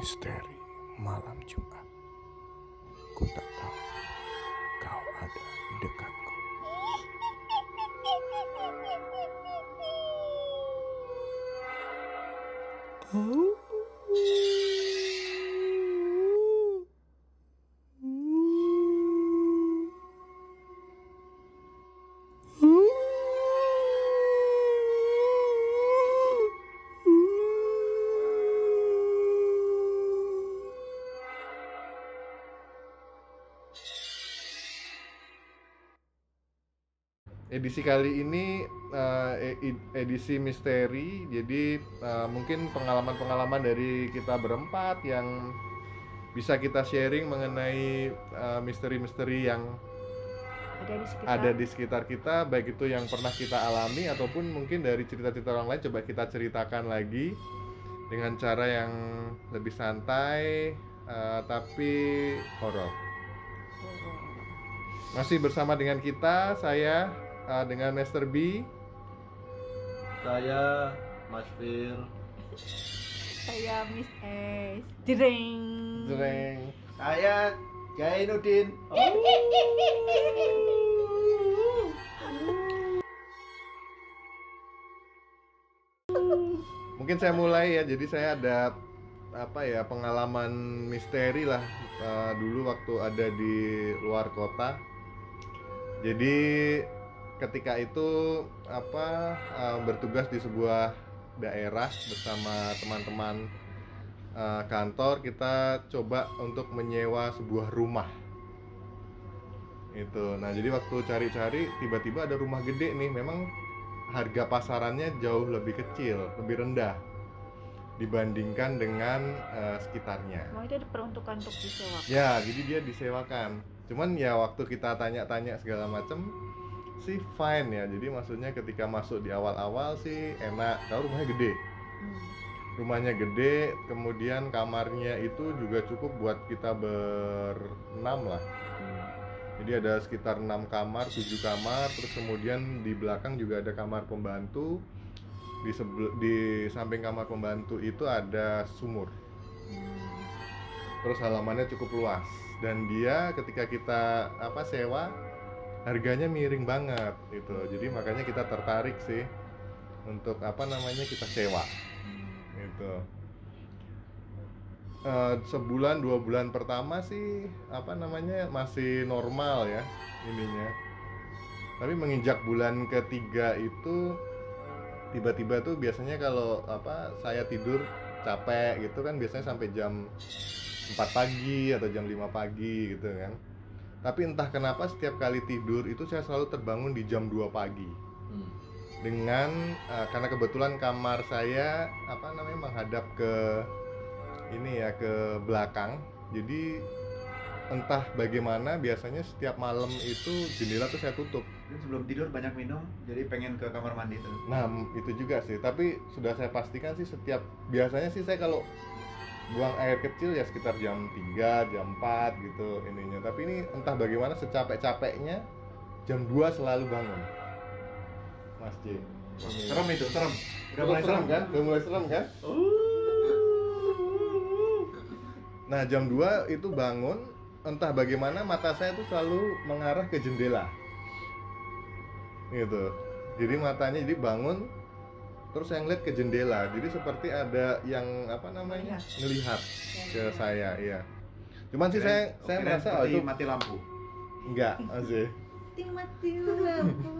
Misteri malam Jumat. Ku tak tahu kau ada di dekatku. Edisi kali ini e- edisi misteri. Jadi eh, mungkin pengalaman-pengalaman dari kita berempat yang bisa kita sharing mengenai eh, misteri-misteri yang ada di sekitar. ada di sekitar kita baik itu yang pernah kita alami ataupun mungkin dari cerita-cerita orang lain. Coba kita ceritakan lagi dengan cara yang lebih santai eh, tapi horor. Masih bersama dengan kita saya eh, dengan Master B Saya Mas Fir. saya Miss S jreng Jreng. Saya Jainuddin. Mungkin saya mulai ya. Jadi saya ada apa ya pengalaman misteri lah eh, dulu waktu ada di luar kota. Jadi ketika itu apa eh, bertugas di sebuah daerah bersama teman-teman eh, kantor kita coba untuk menyewa sebuah rumah. Itu. Nah, jadi waktu cari-cari tiba-tiba ada rumah gede nih. Memang harga pasarannya jauh lebih kecil, lebih rendah dibandingkan dengan eh, sekitarnya. mau itu ada peruntukan untuk disewa Ya, jadi dia disewakan. Cuman ya waktu kita tanya-tanya segala macem sih fine ya. Jadi maksudnya ketika masuk di awal-awal sih enak. Kalau rumahnya gede, Hmm. rumahnya gede, kemudian kamarnya itu juga cukup buat kita berenam lah. Hmm. Jadi ada sekitar 6 kamar, 7 kamar, terus kemudian di belakang juga ada kamar pembantu. Di sebel- di samping kamar pembantu itu ada sumur. Hmm. Terus halamannya cukup luas dan dia ketika kita apa sewa harganya miring banget gitu. Jadi makanya kita tertarik sih untuk apa namanya kita sewa gitu. Eh, sebulan dua bulan pertama sih apa namanya masih normal ya ininya. Tapi menginjak bulan ketiga itu tiba-tiba tuh biasanya kalau apa saya tidur capek gitu kan biasanya sampai jam 4 pagi atau jam 5 pagi gitu kan. Tapi entah kenapa setiap kali tidur itu saya selalu terbangun di jam 2 pagi Hmm. dengan eh, karena kebetulan kamar saya apa namanya menghadap ke ini ya ke belakang jadi entah bagaimana biasanya setiap malam itu jendela tuh saya tutup Dan sebelum tidur banyak minum, jadi pengen ke kamar mandi tuh. nah itu juga sih tapi sudah saya pastikan sih setiap biasanya sih saya kalau buang air kecil ya sekitar jam 3, jam 4 gitu ininya tapi ini entah bagaimana secapek-capeknya jam 2 selalu bangun Mas J. Serem itu, serem. Udah mulai serem kan? Udah mulai serem kan? Nah, jam 2 itu bangun, entah bagaimana mata saya tuh selalu mengarah ke jendela. Gitu. Jadi matanya jadi bangun terus saya ngeliat ke jendela. Jadi seperti ada yang apa namanya? Melihat. ngelihat ke Ya, saya, iya. Cuman sih saya Kirain- saya merasa oh, itu mati lampu. enggak, Mas mati lampu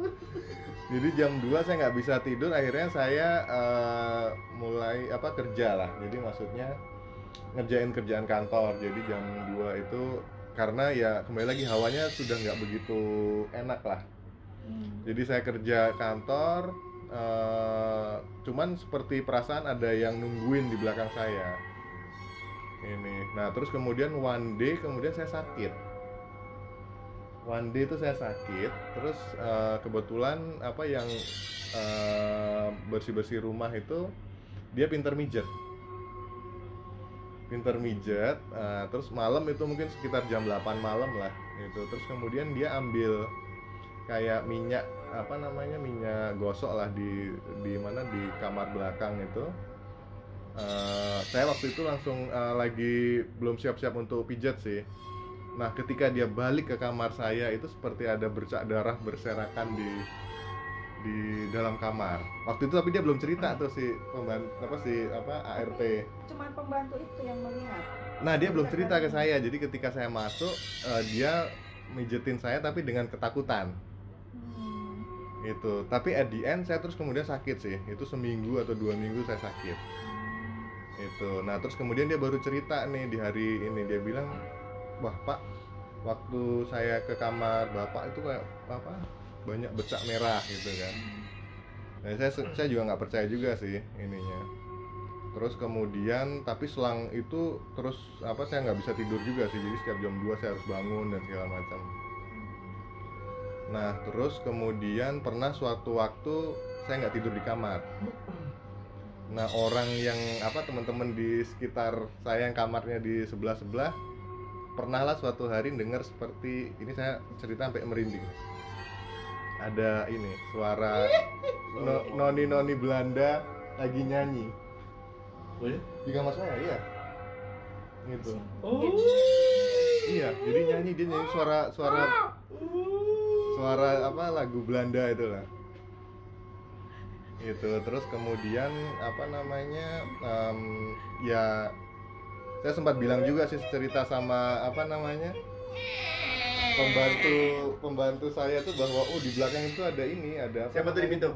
Jadi jam 2 saya nggak bisa tidur, akhirnya saya eh, mulai apa kerja lah. Jadi maksudnya ngerjain kerjaan kantor. Jadi jam 2 itu karena ya kembali lagi hawanya sudah nggak begitu enak lah. Hmm. Jadi saya kerja kantor, eh, cuman seperti perasaan ada yang nungguin di belakang saya. Ini. Nah terus kemudian one day kemudian saya sakit one day itu saya sakit terus eh, kebetulan apa yang bersih bersih rumah itu dia pinter mijet pinter mijet eh, terus malam itu mungkin sekitar jam 8 malam lah gitu terus kemudian dia ambil kayak minyak apa namanya minyak gosok lah di di mana di kamar belakang itu eh, saya waktu itu langsung eh, lagi belum siap-siap untuk pijat sih. Nah, ketika dia balik ke kamar saya itu seperti ada bercak darah berserakan di di dalam kamar. Waktu itu tapi dia belum cerita tuh si pembantu apa si apa ART. Cuman pembantu itu yang melihat. Nah, dia belum cerita ke saya. Jadi ketika saya masuk, eh, dia mijetin saya tapi dengan ketakutan. Hmm. Itu. Tapi at the end saya terus kemudian sakit sih. Itu seminggu atau dua minggu saya sakit. Itu. Nah, terus kemudian dia baru cerita nih di hari ini dia bilang, "Wah, Pak, waktu saya ke kamar Bapak itu kayak apa? Banyak bercak merah gitu kan." Nah, saya saya juga nggak percaya juga sih ininya. Terus kemudian tapi selang itu terus apa saya nggak bisa tidur juga sih. Jadi setiap jam 2 saya harus bangun dan segala macam. Nah, terus kemudian pernah suatu waktu saya nggak tidur di kamar. Nah, orang yang apa teman-teman di sekitar saya yang kamarnya di sebelah-sebelah pernahlah suatu hari dengar seperti ini saya cerita sampai merinding. Ada ini suara no- noni-noni Belanda lagi nyanyi Oh ya? di kamar saya, iya. Gitu. Oh. Iya, jadi nyanyi dia nyanyi suara suara suara apa lagu Belanda itu lah. Gitu. Terus kemudian apa namanya? em, ya saya sempat bilang juga sih cerita sama apa namanya? pembantu pembantu saya tuh bahwa oh di belakang itu ada ini ada apa Siapa tuh di pintu?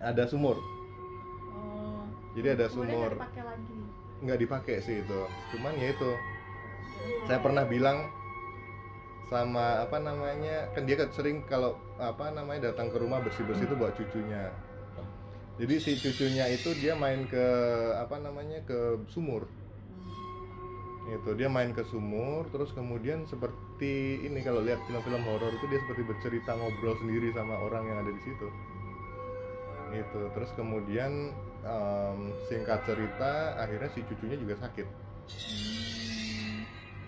ada sumur Oh. jadi ada sumur nggak dipakai lagi. nggak dipakai sih itu cuman ya itu saya pernah bilang sama apa namanya kan dia sering kalau apa namanya datang ke rumah bersih bersih itu bawa cucunya. Jadi si cucunya itu dia main ke apa namanya ke sumur. Itu dia main ke sumur terus kemudian seperti ini kalau lihat film-film horor itu dia seperti bercerita ngobrol sendiri sama orang yang ada di situ. Itu terus kemudian em, singkat cerita akhirnya si cucunya juga sakit.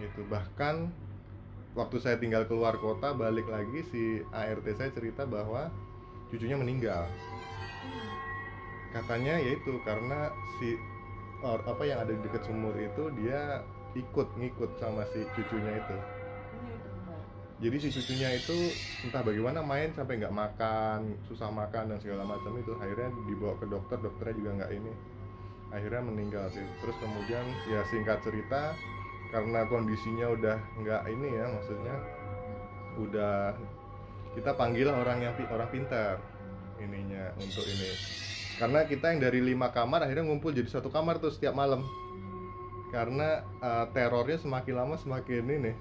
Itu bahkan waktu saya tinggal keluar kota balik lagi si ART saya cerita bahwa cucunya meninggal. Katanya yaitu karena si or, apa yang ada di dekat sumur itu dia ikut ngikut sama si cucunya itu. Jadi si cucunya itu entah bagaimana main sampai nggak makan susah makan dan segala macam itu. Akhirnya dibawa ke dokter dokternya juga nggak ini. Akhirnya meninggal sih. Terus kemudian ya singkat cerita karena kondisinya udah nggak ini ya maksudnya udah kita panggil orang yang orang pintar ininya untuk ini. Karena kita yang dari lima kamar akhirnya ngumpul jadi satu kamar tuh setiap malam. Karena eh, terornya semakin lama semakin ini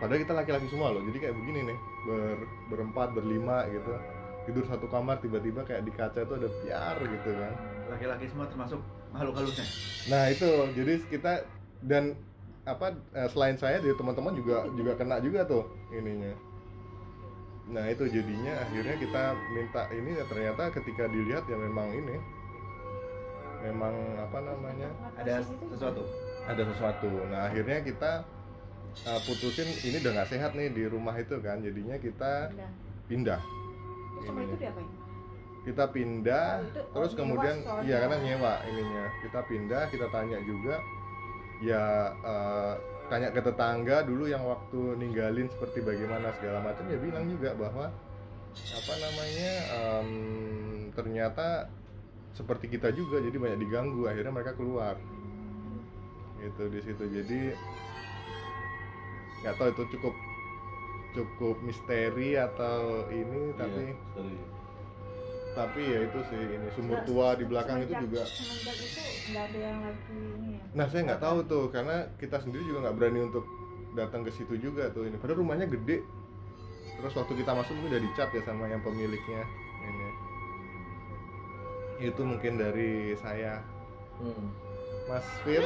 padahal kita laki-laki semua loh jadi kayak begini nih ber, berempat berlima gitu. Tidur satu kamar tiba-tiba kayak di kaca itu ada piar gitu kan. Laki-laki semua termasuk makhluk halusnya. nah itu. Jadi kita dan apa eh, selain saya dari teman-teman juga juga kena juga tuh ininya. Nah itu jadinya akhirnya kita minta ini ya ternyata ketika dilihat ya memang ini memang apa namanya? Ada sesuatu. ada sesuatu. Nah akhirnya kita uh, putusin ini udah nggak sehat nih di rumah itu kan. Jadinya kita pindah. Terus sama itu diapain? Kita pindah Oh, itu- oh, terus nyewa kemudian iya karena nyewa ininya. Kita pindah kita tanya juga. Ya uh, tanya ke tetangga dulu yang waktu ninggalin seperti bagaimana segala macam ya bilang juga bahwa apa namanya em, ternyata seperti kita juga jadi banyak diganggu. Akhirnya mereka keluar. Gitu di situ. Jadi nggak tahu itu cukup cukup misteri atau ini tapi tapi ya itu sih ini sumur tua di belakang itu juga. Semenjak itu nggak ada yang lagi ini ya? nah saya nggak tahu tuh karena kita sendiri juga nggak berani untuk datang ke situ juga tuh ini. Padahal rumahnya gede. Terus waktu kita masuk mungkin udah dicat ya sama yang pemiliknya ini. Itu mungkin dari saya. Mas Fir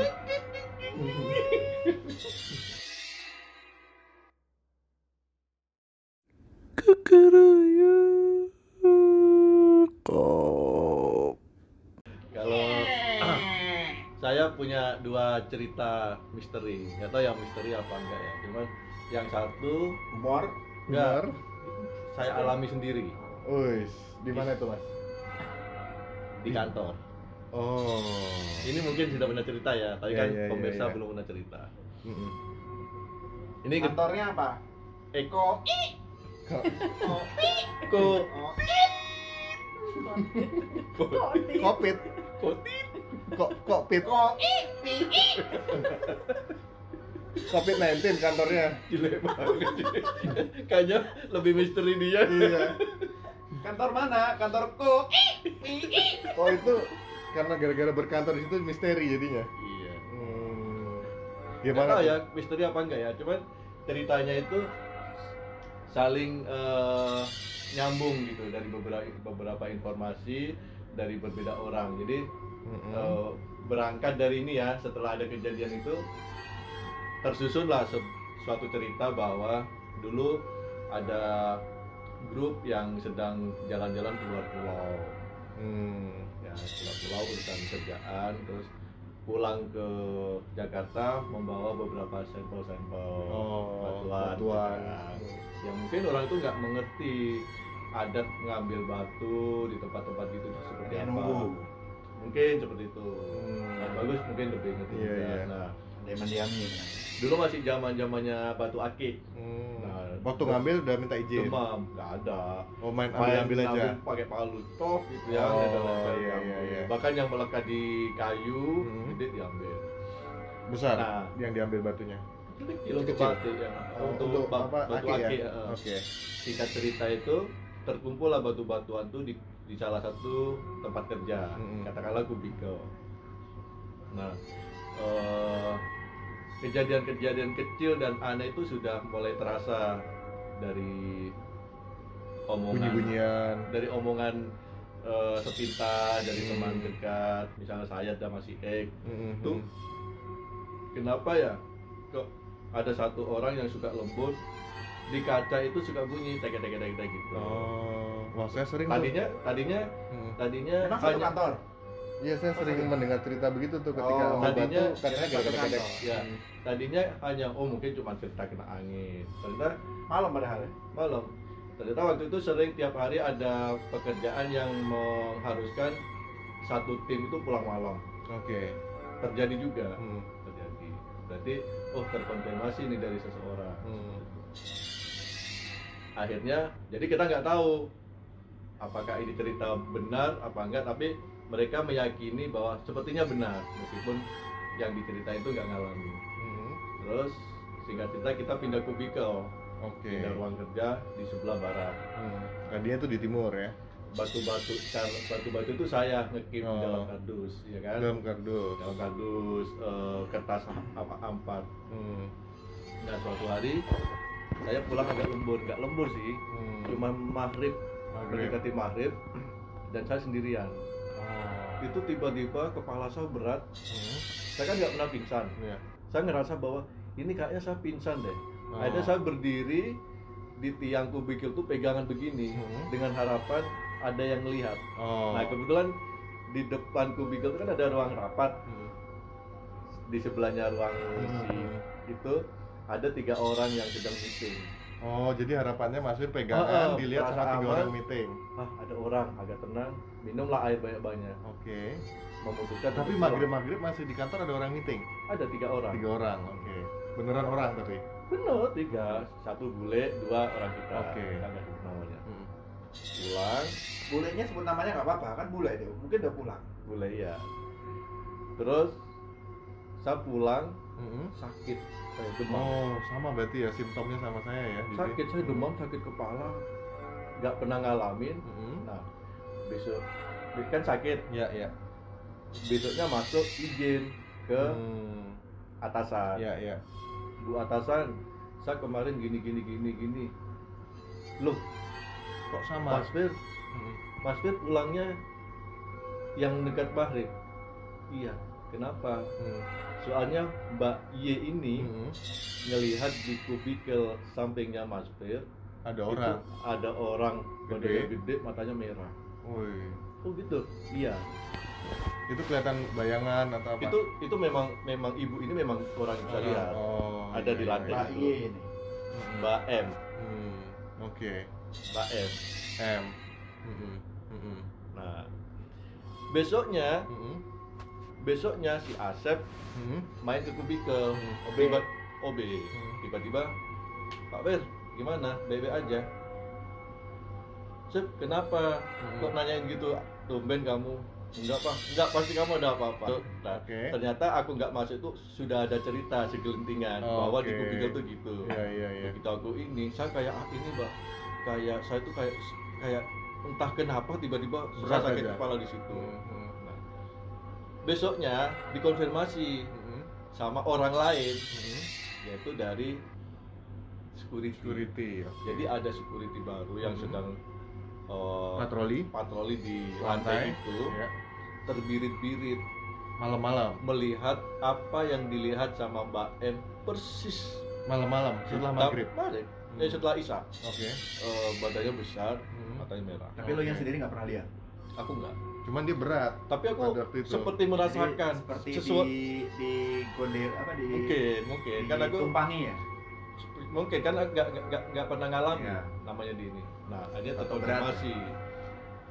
Kalau saya punya dua cerita misteri, nggak tahu yang misteri apa enggak ya. Cuman yang satu Humor. Nggak. Benar. saya alami sendiri Wis, di mana itu Mas? di kantor. Oh. Ini mungkin sudah pernah cerita ya, tapi Iya, kan iya, iya, pemirsa iya. belum pernah cerita. Ini Kantornya apa? Eko Kok Ko Kotit. kopit? Kotit. Kok kokpit? kok Covid 19 kantornya. Gile banget. Kayaknya lebih misteri dia. Iya. kantor mana? Kantor kok. Oh itu karena gara-gara berkantor di situ misteri jadinya. Iya. Hmm. Gimana ya misteri apa enggak ya? Cuman ceritanya itu saling eh, nyambung gitu dari beberapa beberapa informasi dari berbeda orang. Jadi Mm-mm. eh, berangkat dari ini ya setelah ada kejadian itu tersusunlah suatu cerita bahwa dulu ada grup yang sedang jalan-jalan keluar pulau Hmm. ya keluar pulau urusan kerjaan terus pulang ke Jakarta membawa beberapa sampel-sampel Oh, batuan, batuan. ya. yang mungkin orang itu nggak mengerti adat ngambil batu di tempat-tempat itu seperti apa nunggu. mungkin seperti itu Hmm. Bagus mungkin lebih ngerti juga. iya. nah Dia mendiami. dulu masih zaman zamannya batu akik Hmm. Nah, Waktu ngambil udah minta izin. demam nggak ada Oh main ambil ambil aja. pakai palu tok gitu ya Oh, iya, iya, iya. bahkan yang melekat di kayu Hmm. gede diambil Besar Nah. yang diambil batunya. kecil untuk Kecil. batik ya Oh, untuk, untuk ba- apa? batu Akik ya? akik eh. Oke. singkat cerita itu terkumpul lah batu-batuan tuh di, di salah satu tempat kerja Mm-mm. katakanlah kubikel nah eh, kejadian-kejadian kecil dan aneh itu sudah mulai terasa dari omongan Bunyi-bunyian. dari omongan eh, sepintas dari Hmm. teman dekat misalnya saya dan masih Ek Mm-mm. Tuh. kenapa ya kok ada satu orang yang suka lembut di kaca itu suka bunyi tek tek tek tek gitu Oh, wah saya sering tuh. tadinya tadinya Mm. tadinya Emang hanya kantor? Iya saya sering sering. mendengar cerita begitu tuh ketika Oh, tadinya- katanya gedek-gedek. kantor. ya tadinya hanya oh mungkin cuma cerita kena angin ternyata Malam padahal ya? malam ternyata waktu itu sering tiap hari ada pekerjaan yang mengharuskan satu tim itu pulang malam Oke. terjadi juga Hmm. terjadi berarti oh terkonfirmasi ini dari seseorang Hmm. akhirnya jadi kita nggak tahu apakah ini cerita benar apa enggak tapi mereka meyakini bahwa sepertinya benar meskipun yang diceritain itu nggak ngalamin Hmm. terus singkat cerita kita pindah kubikel Oke. pindah ruang kerja di sebelah barat Hmm. Radianya tuh di timur ya. batu-batu batu-batu itu saya ngekip di Oh. dalam kardus ya kan Dalam kardus. dalam kardus eh, kertas apa ampat Hmm. nah suatu hari saya pulang agak lembur nggak lembur sih Hmm. cuma Maghrib. mendekati maghrib dan saya sendirian Oh. itu tiba-tiba kepala saya berat Hmm. saya kan nggak pernah pingsan Iya. saya ngerasa bahwa ini kayaknya saya pingsan deh Oh. akhirnya saya berdiri di tiang kubikil tuh pegangan begini Hmm. dengan harapan ada yang melihat Oh. nah kebetulan di depan kubikil itu kan ada ruang rapat Hmm. di sebelahnya ruang si Hmm. itu ada tiga orang yang sedang meeting Oh, jadi harapannya Mas Wir Oh, pegangan oh, dilihat sama tiga orang meeting. ah ada orang agak tenang minumlah air banyak-banyak Oke. memutuskan Tapi maghrib maghrib masih di kantor ada orang meeting. ada tiga orang Tiga orang. Oke. Beneran orang tapi. benar tiga satu bule dua orang kita Oke. kagak sebut namanya Hmm. pulang Bulenya sebut namanya nggak apa-apa, kan bule dia. Mungkin udah pulang. bule ya terus saya pulang Hmm. sakit saya demam Oh, sama berarti ya simptomnya sama saya ya. Sakit saya demam sakit kepala nggak pernah ngalamin Hmm. nah besok kan sakit Ya, ya. besoknya masuk izin ke Hmm. atasan Ya, ya. bu atasan saya kemarin gini gini gini gini loh Kok sama? Mas Fir Hmm. Mas Fir pulangnya yang dekat maghrib iya kenapa Hmm. soalnya Mbak Y ini Hmm. ngelihat di kubikel sampingnya Mas Fir Ada orang. ada orang Gede. badannya gede matanya merah Woi. oh gitu iya Itu kelihatan bayangan atau apa? itu itu memang memang ibu ini memang orang yang bisa Orang. lihat Oh, Ada iya, di iya, lantai. iya. Mbak Iye ini. Hmm. Mbak M Hmm. Oke. Mbak M M. Hmm. Hmm. nah besoknya Mm-mm. besoknya si Asep Mm-mm. main ke kubikel Hmm. OB OB Hmm. tiba-tiba Pak Ber gimana bebe aja Sep kenapa Hmm. kok nanyain gitu tumben kamu enggak pak enggak pasti kamu ada apa-apa nah, Oke. ternyata aku nggak masuk itu sudah ada cerita segelintingan Oh, bahwa di kubikel tuh gitu Iya iya iya. begitu aku ini saya kayak ah, ini mbak kayak saya tuh kayak kayak entah kenapa tiba-tiba saya sakit aja. kepala di situ Mm-mm. Nah, besoknya dikonfirmasi Mm-mm. sama orang lain Mm-mm. yaitu dari security. Security. oke. Jadi ada security baru yang Mhm. sedang uh, patroli. patroli di Lantai. lantai itu Ya. terbirit-birit Malam-malam. melihat apa yang dilihat sama Mbak M persis Malam-malam setelah maghrib. maghrib. Hmm. Eh, setelah isya Oke. Eh, badannya besar Hmm. matanya merah Tapi lo yang sendiri nggak pernah lihat. aku enggak Cuman dia berat. tapi aku Pada waktu itu. seperti Jadi merasakan seperti sesuatu di di gondel apa di mungkin mungkin kan aku tumpangi ya. mungkin kan nggak nggak- nggak nggak pernah ngalamin Iya. namanya di ini nah dia Atau terkonfirmasi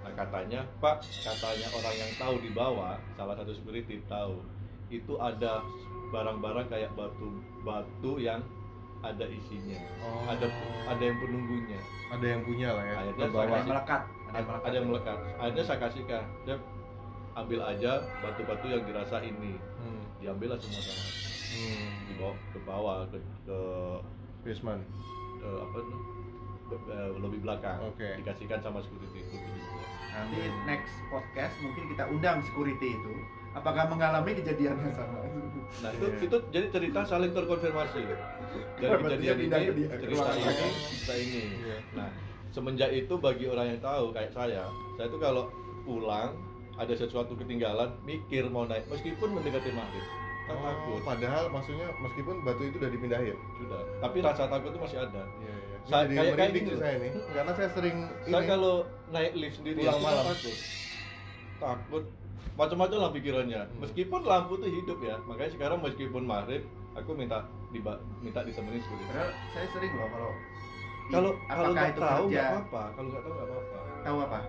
nah katanya pak katanya orang yang tahu di bawah salah satu security tahu itu ada barang-barang kayak batu batu yang ada isinya Oh. ada ada yang penunggunya ada yang punya lah ya. Akhirnya ke Ada yang melekat. Ada yang melekat. ada yang melekat akhirnya saya kasihkan dia ambil aja batu-batu yang dirasa ini Hmm. diambil lah semua sama Hmm. dibawa ke bawah ke, ke Basement. eh, apa eh, lobby belakang Oke. dikasihkan sama security itu. Nanti next podcast mungkin kita undang security itu. Apakah mengalami kejadian yang sama? nah itu Iya. itu jadi cerita saling terkonfirmasi dari kejadian ini cerita ini cerita ini Iya. nah semenjak itu bagi orang yang tahu kayak saya saya tuh kalau pulang ada sesuatu ketinggalan mikir mau naik meskipun mendekati maghrib tak Oh, takut padahal maksudnya meskipun batu itu udah dipindahin. sudah tapi rasa takut itu masih ada Iya, iya. Saya- jadi kayak- kayak merinding gini sih saya nih. Karena saya sering saya ini. kalau naik lift sendiri Pulang itu malam. takut takut macam-macam lah pikirannya Hmm. meskipun lampu tuh hidup ya makanya sekarang meskipun maghrib aku minta diba, minta ditemenin Padahal saya sering loh kalau kalau kalau nggak tahu nggak apa-apa kalau nggak tahu nggak apa-apa tahu apa?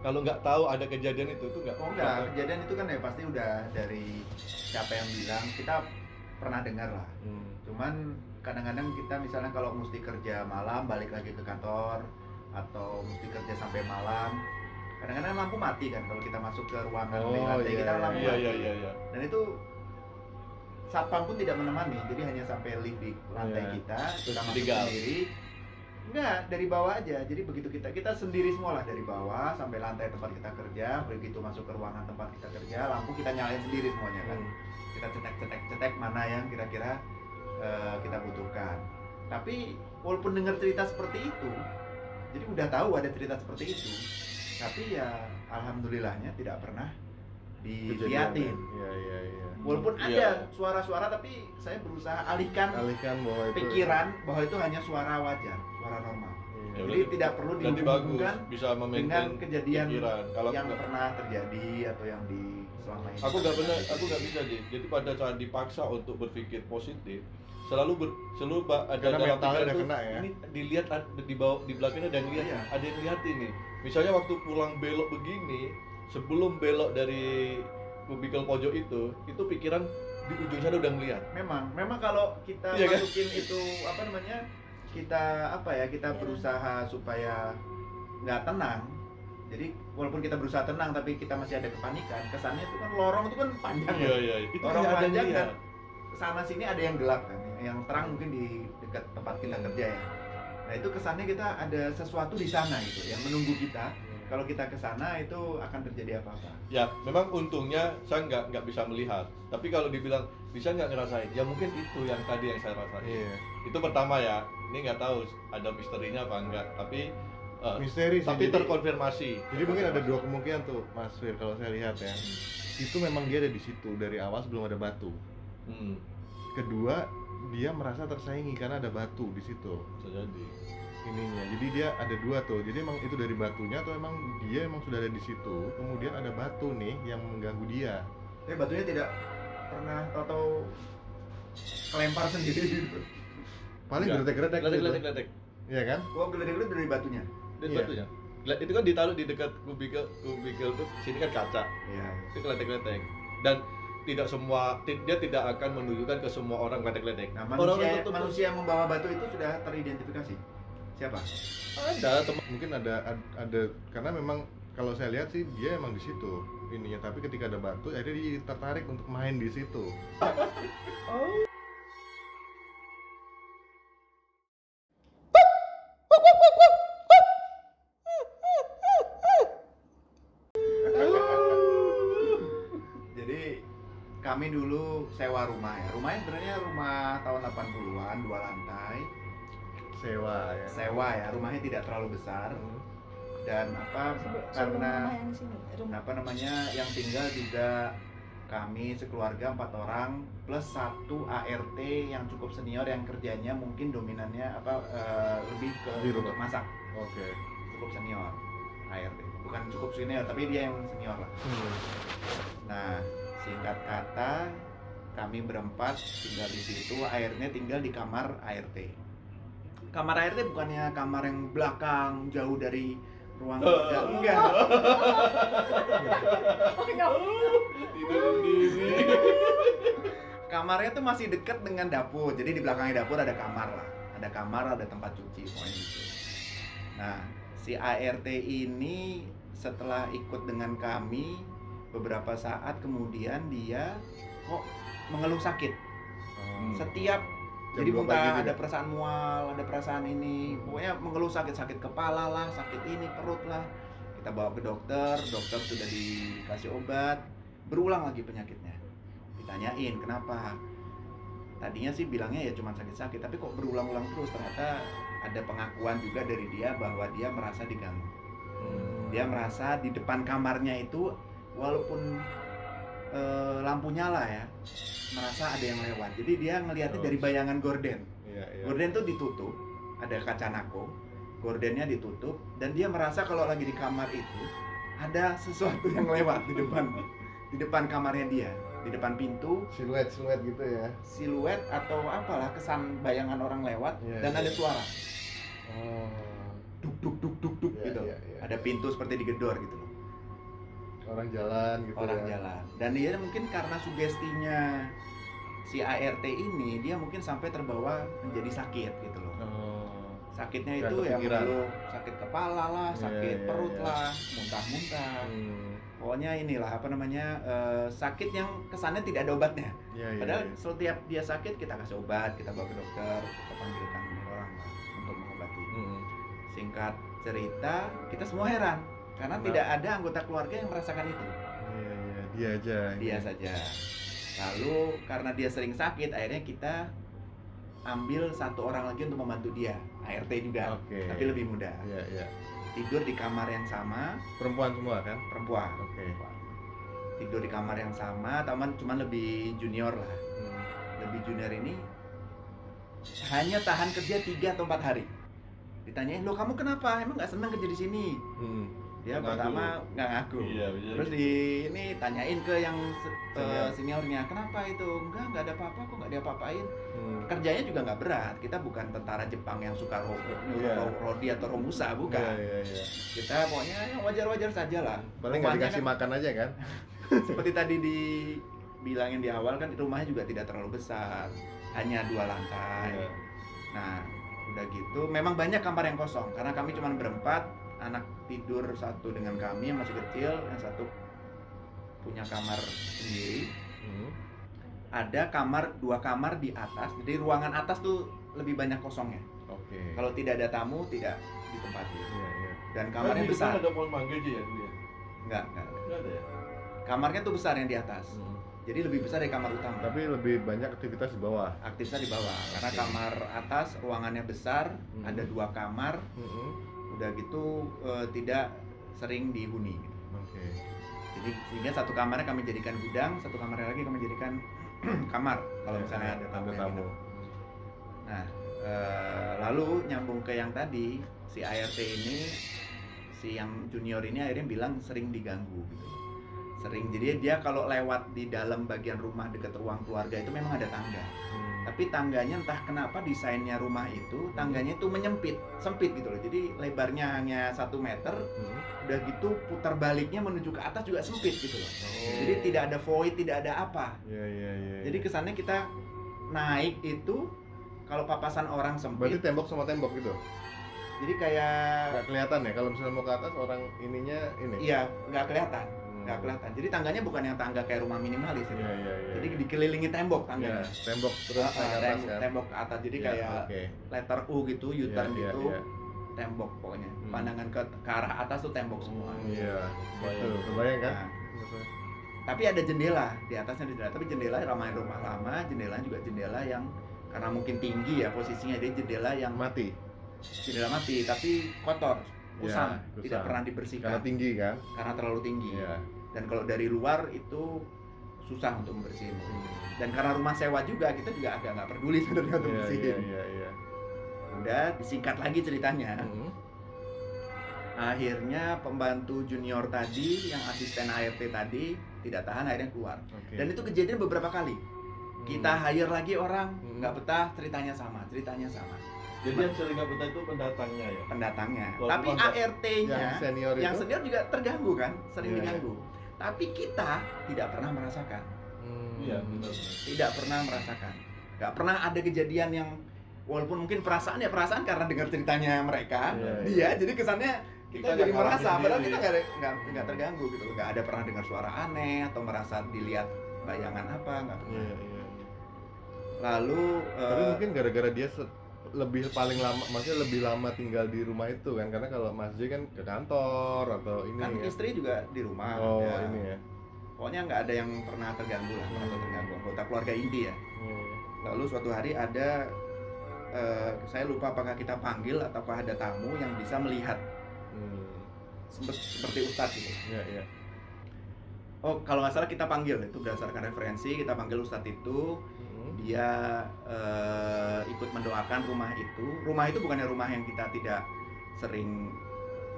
kalau nggak tahu ada kejadian itu tuh nggak Oh enggak, kejadian itu kan ya pasti udah dari siapa yang bilang kita pernah dengar lah. Hmm. Cuman kadang-kadang kita misalnya kalau mesti kerja malam balik lagi ke kantor atau mesti kerja sampai malam kadang-kadang lampu mati kan kalau kita masuk ke ruangan di Oh, lantai iya, kita lampu iya mati iya iya iya dan itu satpam pun tidak menemani jadi hanya sampai lift di lantai Iya. kita kita masuk ditinggal. sendiri enggak dari bawah aja jadi begitu kita kita sendiri semua lah dari bawah sampai lantai tempat kita kerja begitu masuk ke ruangan tempat kita kerja lampu kita nyalain sendiri semuanya kan Hmm. kita cetek cetek cetek mana yang kira-kira eh, kita butuhkan tapi walaupun dengar cerita seperti itu jadi udah tahu ada cerita seperti itu tapi ya alhamdulillahnya tidak pernah diliatin Iya iya iya. walaupun Iya. ada suara-suara tapi saya berusaha alihkan Alihkan bahwa itu pikiran bahwa itu hanya suara wajar suara normal. Ya jadi berarti- tidak perlu dihubungkan bisa dengan kejadian pikiran kalau yang nggak- pernah terjadi atau yang di selama ini aku nggak benar aku nggak bisa jadi pada saat dipaksa untuk berpikir positif selalu ber, selalu ada Karena dalam pikiran udah tuh, kena ya. ini dilihat di bawah di belakangnya yang lihat Iya. ada yang lihat ini misalnya waktu pulang belok begini sebelum belok dari kubikel pojok itu itu pikiran di ujung sana udah ngeliat memang memang kalau kita Iya kan? masukin itu apa namanya kita apa ya kita berusaha supaya nggak tenang jadi walaupun kita berusaha tenang tapi kita masih ada kepanikan kesannya itu kan lorong itu kan panjang iya ya iya itu ada yang panjang kan sana sini ada yang gelap kan yang terang mungkin di dekat tempat kita kerja ya. Nah itu kesannya kita ada sesuatu di sana gitu yang menunggu kita. Kalau kita ke sana itu akan terjadi apa-apa. Ya memang untungnya saya nggak nggak bisa melihat. Tapi kalau dibilang bisa nggak ngerasain? Ya mungkin itu yang tadi yang saya rasain. Iya. itu pertama ya ini nggak tahu ada misterinya apa enggak tapi eh, Misteri sih. tapi jadi, terkonfirmasi. jadi mungkin ada dua kemungkinan tuh Mas Fir kalau saya lihat ya. Itu memang dia ada di situ dari awal sebelum ada batu. Hmm, Kedua, dia merasa tersaingi karena ada batu di situ. bisa jadi ininya jadi dia ada dua tuh jadi emang itu dari batunya atau emang dia emang sudah ada di situ kemudian ada batu nih yang mengganggu dia tapi batunya tidak pernah atau kelempar sendiri gitu paling gitu. geletek, geletek. Iya kan gua gede-gede dari batunya Dan Iya. batunya. Itu kan ditaruh di dekat kubikel kubikel tuh sini kan kaca Iya. itu keletek-keletek dan tidak semua dia tidak akan menunjukkan ke semua orang keletek-keletek Nah, orang manusia tertentu manusia yang membawa batu itu sudah teridentifikasi. Siapa? ada teman mungkin ada ad- ada. Karena memang kalau saya lihat sih dia emang di situ ininya. Tapi ketika ada batu akhirnya dia tertarik untuk main di situ. Jadi kami dulu sewa rumah ya. Rumahnya sebenarnya rumah tahun 80-an, dua lantai. sewa ya Sewa ya, rumahnya tidak terlalu besar dan apa Sebelum karena rumah yang sini rumah apa namanya yang tinggal juga kami sekeluarga empat orang plus satu ART yang cukup senior yang kerjanya mungkin dominannya apa eh, lebih ke Di rumah. untuk masak oke cukup senior ART bukan cukup senior tapi dia yang senior lah Hmm. nah singkat kata kami berempat tinggal di situ airnya tinggal di kamar ART kamar ART bukannya kamar yang belakang jauh dari ruang kerja? Enggak. Kamarnya tuh masih dekat dengan dapur jadi di belakangnya dapur ada kamar lah. Ada kamar ada tempat cuci pokoknya gitu. Nah si ART ini setelah ikut dengan kami beberapa saat kemudian dia kok mengeluh sakit. Oh. setiap Jam jadi muntah ada perasaan mual ada perasaan ini pokoknya mengeluh sakit sakit kepala lah sakit ini perut lah. Kita bawa ke dokter dokter sudah dikasih obat berulang lagi penyakitnya. Ditanyain kenapa? Tadinya sih bilangnya ya cuma sakit-sakit tapi kok berulang-ulang terus? Ternyata ada pengakuan juga dari dia bahwa dia merasa diganggu. Hmm. dia merasa di depan kamarnya itu walaupun eh, lampu nyala ya merasa ada yang lewat. Jadi dia ngelihatnya Oh. dari bayangan gorden Iya, iya. gorden tuh ditutup ada kaca nako. Gordennya ditutup dan dia merasa kalau lagi di kamar itu ada sesuatu yang lewat di depan di depan kamarnya dia di depan pintu. Siluet siluet gitu ya. Siluet atau apalah kesan bayangan orang lewat Iya, dan iya. ada suara. Oh. Duk duk duk duk duk Iya, gitu. iya, iya. ada pintu seperti digedor gitu loh orang jalan gitu orang ya. jalan dan dia mungkin karena sugestinya si ART ini dia mungkin sampai terbawa menjadi sakit gitu loh oh sakitnya itu ya mengeluh sakit kepala lah Iya, sakit iya, perut iya. lah muntah-muntah hmm. pokoknya inilah apa namanya eh, sakit yang kesannya tidak ada obatnya Iya, iya, padahal iya. setiap dia sakit kita kasih obat kita bawa ke dokter kita panggilkan orang lah untuk mengobati Hmm. singkat cerita kita semua heran karena tidak ada anggota keluarga yang merasakan itu iya iya dia aja dia saja. Lalu karena dia sering sakit, akhirnya kita ambil satu orang lagi untuk membantu dia, ART juga, oke tapi lebih muda. iya iya Tidur di kamar yang sama, perempuan semua kan perempuan. oke Tidur di kamar yang sama, teman cuman lebih junior lah. Hmm. Lebih junior ini hanya tahan kerja 3 atau 4 hari. Ditanyain, "Lo kamu kenapa? Emang nggak senang kerja di sini?" Hmm. Dia Nggak pertama nggak ngaku. iya bisa Terus di ini tanyain ke yang se- Senior. eh, seniornya, kenapa itu? Enggak, nggak ada apa-apa kok, nggak diapa-apain. Hmm. Kerjanya juga nggak berat. Kita bukan tentara Jepang yang suka ro Iya. ro- rodi atau romusa, bukan. Iya, iya, iya. Kita pokoknya yang wajar-wajar saja lah. paling nggak dikasih kan, makan aja kan seperti tadi dibilangin di awal kan rumahnya juga tidak terlalu besar, hanya dua lantai. Iya. Nah, udah gitu, memang banyak kamar yang kosong karena kami cuma berempat, anak tidur satu dengan kami yang masih kecil, yang satu punya kamar sendiri. Hmm. Ada kamar dua kamar di atas, jadi ruangan atas tuh lebih banyak kosongnya. oke Kalau tidak ada tamu, tidak ditempati. iya iya Dan kamarnya depan besar. ada pohon mangga aja ya dulu ya Enggak, enggak. Nggak ada ya Kamarnya tuh besar yang di atas. Hmm. Jadi lebih besar dari kamar utama. tapi lebih banyak aktivitas di bawah aktifnya di bawah karena Oke. kamar atas ruangannya besar, Hmm. ada dua kamar, Hmm. Udah gitu eh, tidak sering dihuni. gitu. oke Jadi sehingga satu kamarnya kami jadikan gudang, satu kamarnya lagi kami jadikan kamar kalau Iya, misalnya ada tamu. minum. Nah, eh, lalu nyambung ke yang tadi si ART ini, si yang junior ini akhirnya bilang sering diganggu gitu. Sering jadi dia kalau lewat di dalam bagian rumah dekat ruang keluarga itu memang ada tangga Hmm. tapi tangganya entah kenapa desainnya rumah itu tangganya itu menyempit sempit gitu loh jadi lebarnya hanya satu meter Hmm. udah gitu putar baliknya menuju ke atas juga sempit gitu loh Oh. jadi tidak ada void tidak ada apa Iya iya iya. jadi iya. kesannya kita naik itu kalau papasan orang berarti sempit tembok sama tembok gitu. jadi kayak Nggak kelihatan ya kalau misalnya mau ke atas orang ininya ini. iya nggak kelihatan. Nggak kelihatan jadi tangganya bukan yang tangga kayak rumah minimalis ini. Iya iya iya. jadi dikelilingi tembok Iya, tangganya tembok terus Ah, naik ah, ke atas tem- kan. tembok ke atas jadi Iya, kayak Oke. letter U gitu Iya, iya, gitu iya. tembok pokoknya Hmm. pandangan ke, ke arah atas tuh tembok semua Iya. Kebayang. Betul. Kebayang kan? Nah, tapi ada jendela di atasnya ada jendela tapi jendela ramai rumah lama jendela juga jendela yang karena mungkin tinggi ya posisinya dia jendela yang Mati. jendela mati tapi kotor kusam, Ya, kusam. tidak pernah dibersihkan Karena tinggi kan? karena terlalu tinggi Iya. dan kalau dari luar itu susah untuk membersihin dan karena rumah sewa juga kita juga agak nggak peduli sebenarnya untuk iya bersihin iya iya. udah disingkat lagi ceritanya Hmm. akhirnya pembantu junior tadi yang asisten ART tadi tidak tahan akhirnya keluar Oke. dan itu kejadian beberapa kali kita Hmm. hire lagi orang Hmm. nggak betah ceritanya sama ceritanya sama Jadi yang sering nggak betah itu pendatangnya ya. pendatangnya tapi ART-nya yang senior yang itu. senior juga terganggu kan sering Iya, iya. diganggu tapi kita tidak pernah merasakan Hmm. Iya benar. tidak pernah merasakan nggak pernah ada kejadian yang walaupun mungkin perasaan ya perasaan karena dengar ceritanya mereka Iya, dia iya. jadi kesannya kita, Kita jadi merasa padahal kita nggak nggak terganggu gitu loh. nggak ada pernah dengar suara aneh atau merasa dilihat bayangan apa nggak pernah Iya iya. lalu Tapi eh, mungkin gara-gara dia lebih paling lama, maksudnya lebih lama tinggal di rumah itu kan, karena kalau Mas J kan ke kantor atau ini kan ya. istri juga di rumah Oh ya. ini ya. pokoknya nggak ada yang pernah terganggu lah merasa terganggu anggota keluarga inti ya Hmm. lalu suatu hari ada eh, saya lupa apakah kita panggil ataukah ada tamu yang bisa melihat Hmm. sempet, seperti ustadz gitu Iya iya. oh kalau nggak salah kita panggil itu berdasarkan referensi kita panggil ustadz itu Hmm. Dia eh, ikut mendoakan rumah itu. Rumah itu bukannya rumah yang kita tidak sering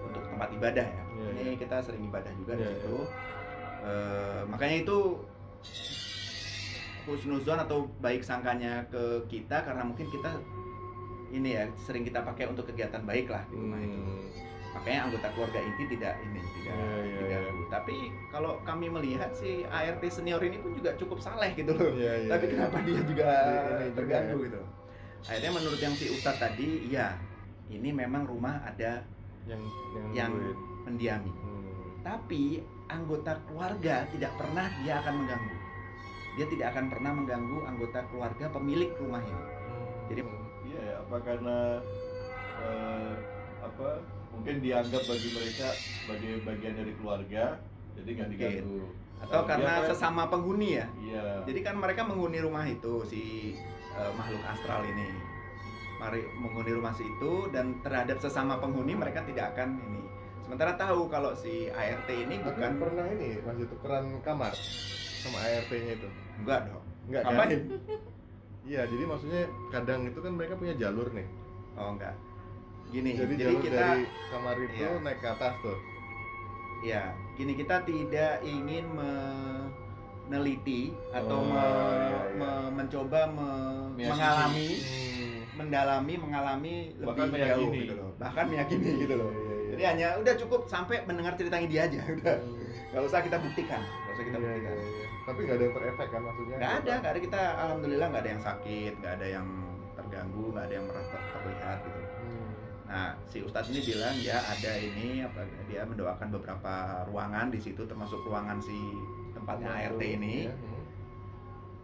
untuk tempat ibadah ya. Iya, ini kita sering ibadah juga di Iya, situ. Eh, makanya itu husnuzon atau baik sangkanya ke kita karena mungkin kita ini ya sering kita pakai untuk kegiatan baik lah di rumah itu. Hmm. Makanya anggota keluarga inti tidak ini tidak Iya, iya, diganggu tapi kalau kami melihat si ART senior ini pun juga cukup saleh gitu loh Iya iya. tapi iya. kenapa dia juga juga terganggu ya. gitu akhirnya menurut yang si Ustadz tadi iya ini memang rumah ada yang yang, yang- mendiami Hmm. tapi anggota keluarga tidak pernah dia akan mengganggu dia tidak akan pernah mengganggu anggota keluarga pemilik rumah ini Jadi- Iya ya, apa karena eh, apa mungkin dianggap bagi mereka sebagai bagian dari keluarga, jadi nggak diganggu. atau Kalau karena dia kan- sesama penghuni ya Iya. jadi kan mereka menghuni rumah itu si eh, makhluk astral ini mari menghuni rumah situ dan terhadap sesama penghuni mereka tidak akan ini sementara tahu kalau si ART ini Aku bukan pernah ini masih tukeran kamar sama ART-nya itu. enggak dong Enggak kan? Iya, jadi maksudnya kadang itu kan mereka punya jalur nih. oh enggak gini Jadi, jadi, kita dari kamar itu Iya. naik ke atas tuh. ya gini kita tidak ingin meneliti atau Oh, me- iya, iya. me- mencoba me- Meyakini. mengalami Hmm. mendalami mengalami Bahkan lebih jauh meyakini. gitu loh bahkan meyakini gitu loh Iya, iya, jadi iya. hanya udah cukup sampai mendengar ceritanya dia aja udah nggak usah kita buktikan nggak usah kita Iya, buktikan iya, iya. Tapi nggak ada yang terefek kan maksudnya? nggak ada nggak ada kita alhamdulillah nggak ada yang sakit nggak ada yang terganggu nggak ada yang merasa terlihat gitu Hmm. Nah si ustadz ini bilang ya ada ini apa dia mendoakan beberapa ruangan di situ termasuk ruangan si tempatnya ART ini hmm.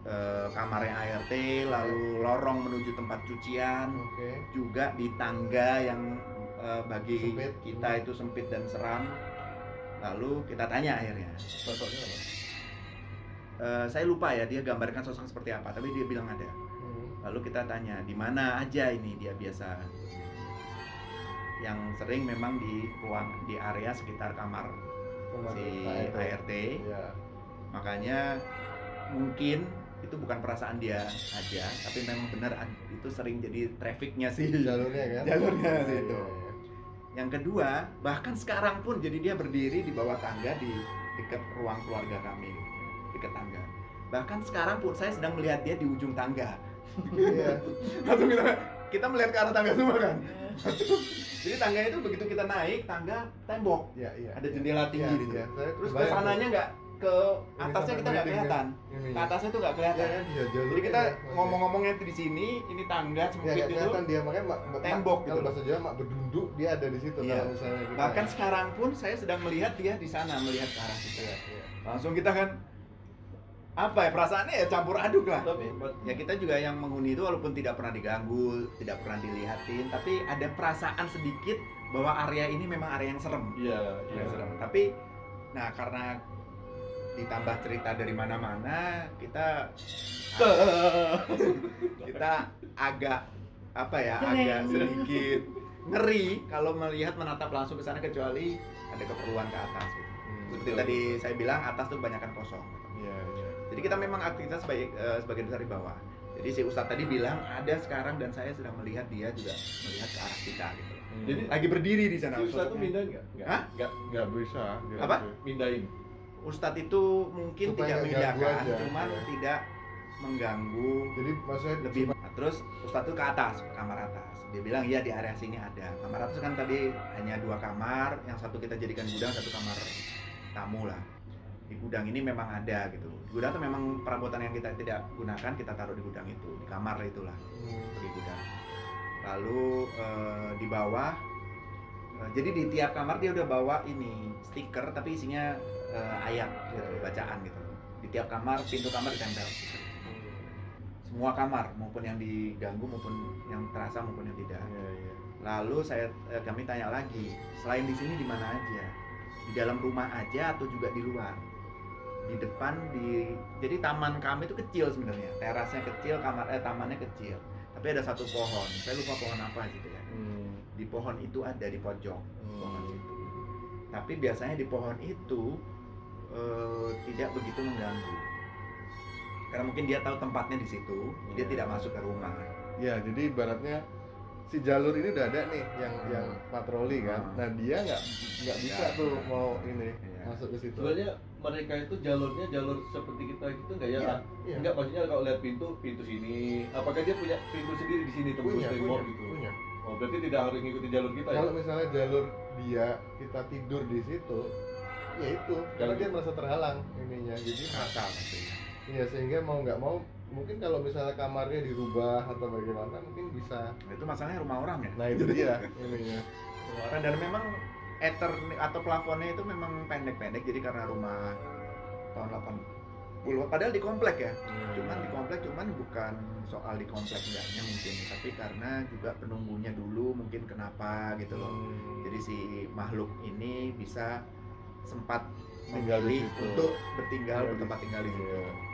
eh, kamarnya ART lalu lorong menuju tempat cucian Oke. juga di tangga yang eh, bagi Sempit. kita itu sempit dan seram lalu kita tanya akhirnya Sosoknya apa? Eh, saya lupa ya dia gambarkan sosok seperti apa tapi dia bilang ada Hmm. lalu kita tanya di mana aja ini dia biasa yang sering memang di ruang di area sekitar kamar Kamar si ART. ART Iya. makanya mungkin itu bukan perasaan dia aja tapi memang benar itu sering jadi trafficnya sih Jalurnya kan? Jalurnya Iya, situ. iya, iya. yang kedua bahkan sekarang pun jadi dia berdiri di bawah tangga di dekat ruang keluarga kami dekat tangga bahkan sekarang pun saya sedang melihat dia di ujung tangga Iya. langsung kita kita melihat ke arah tangga semua kan jadi tangga itu begitu kita naik tangga tembok Iya, iya. ada jendela tinggi Iya, di situ. iya. Saya terus tuh. ke sananya nggak ke atasnya kita nggak merinding kelihatan ke atasnya tuh nggak Iya kelihatan iya jalur. jadi kita ngomong-ngomongnya di sini ini tangga Ya, sempit nggak itu kelihatan dia makanya mak, mak- Tembok gitu bahasa Jawa mak berdunduk dia ada di situ kalau misalnya kita. bahkan sekarang pun saya sedang melihat dia di sana melihat ke arah kita Iya, iya. langsung kita kan apa ya perasaannya ya campur aduk lah Tapi ya kita juga yang menghuni itu walaupun tidak pernah diganggu tidak pernah dilihatin tapi ada perasaan sedikit bahwa area ini memang area yang serem iya, iya. Area yang serem tapi nah karena ditambah cerita dari mana-mana kita kita agak apa ya agak sedikit ngeri kalau melihat menatap langsung ke sana kecuali ada keperluan ke atas gitu. Hmm, Seperti tadi saya bilang atas tuh kebanyakan kosong. Iya, iya. Jadi kita memang aktivitas sebagai eh, sebagian besar di bawah. Jadi si Ustadz tadi bilang ada sekarang dan saya sedang melihat dia juga melihat ke arah kita gitu. Hmm. Jadi Lagi berdiri di sana. si Ustadz tuh sosoknya. mindahin nggak? Nggak, Hah? nggak, nggak bisa. nggak Apa? bisa. mindahin. Ustadz itu mungkin Supaya tidak memindahkan, aja, cuman iya. tidak mengganggu Jadi maksudnya lebih. Nah, terus Ustadz tuh ke atas, ke kamar atas. Dia bilang iya di area sini ada. Kamar atas kan tadi hanya dua kamar, yang satu kita jadikan gudang, satu kamar tamu lah. Di gudang ini memang ada gitu. Di gudang tuh memang perabotan yang kita tidak gunakan kita taruh di gudang itu, di kamar itulah. Hmm. di gudang. Lalu eh, di bawah, eh, jadi di tiap kamar dia udah bawa ini stiker tapi isinya eh, ayat gitu, bacaan gitu. Di tiap kamar pintu kamar ditempel. Semua kamar maupun yang diganggu maupun yang terasa maupun yang tidak. Iya, iya. Lalu saya kami tanya lagi, selain di sini di mana aja? Di dalam rumah aja atau juga di luar? Di depan di jadi taman kami itu kecil sebenarnya. Terasnya kecil, kamar eh tamannya kecil. Tapi ada satu pohon. Saya lupa pohon apa gitu ya. Hmm. Di pohon itu ada di pojok pohon Hmm. itu. Tapi biasanya di pohon itu eh, tidak begitu mengganggu. Karena mungkin dia tahu tempatnya di situ, dia Iya. tidak masuk ke rumah. Ya, jadi ibaratnya si jalur ini udah ada nih yang yang patroli kan. Hmm. Nah, dia nggak nggak bisa Nggak, tuh nggak. mau ini Iya. masuk ke situ. Sebenarnya mereka itu jalurnya jalur seperti kita gitu nggak ya? Iya, Iya. Enggak, maksudnya kalau lihat pintu, pintu sini. Apakah dia punya pintu sendiri di sini tembus punya, punya, tembok gitu? punya. Oh, berarti tidak harus ngikutin jalur kita ya? Kalau misalnya jalur dia kita tidur di situ, ya itu karena Ganggu. dia merasa terhalang ininya. Jadi pastinya. Iya sehingga mau nggak mau mungkin kalau misalnya kamarnya dirubah atau bagaimana mungkin bisa. Nah, itu masalahnya rumah orang ya. Nah itu dia ininya. Rumah orang dan memang ether atau plafonnya itu memang pendek-pendek jadi karena rumah tahun 80 padahal di komplek ya. Cuman di komplek cuman bukan soal di komplek enggaknya mungkin tapi karena juga penunggunya dulu mungkin kenapa gitu loh. Hmm. Jadi si makhluk ini bisa sempat Tinggal di memilih untuk bertinggal bertempat tinggal di situ. Iya.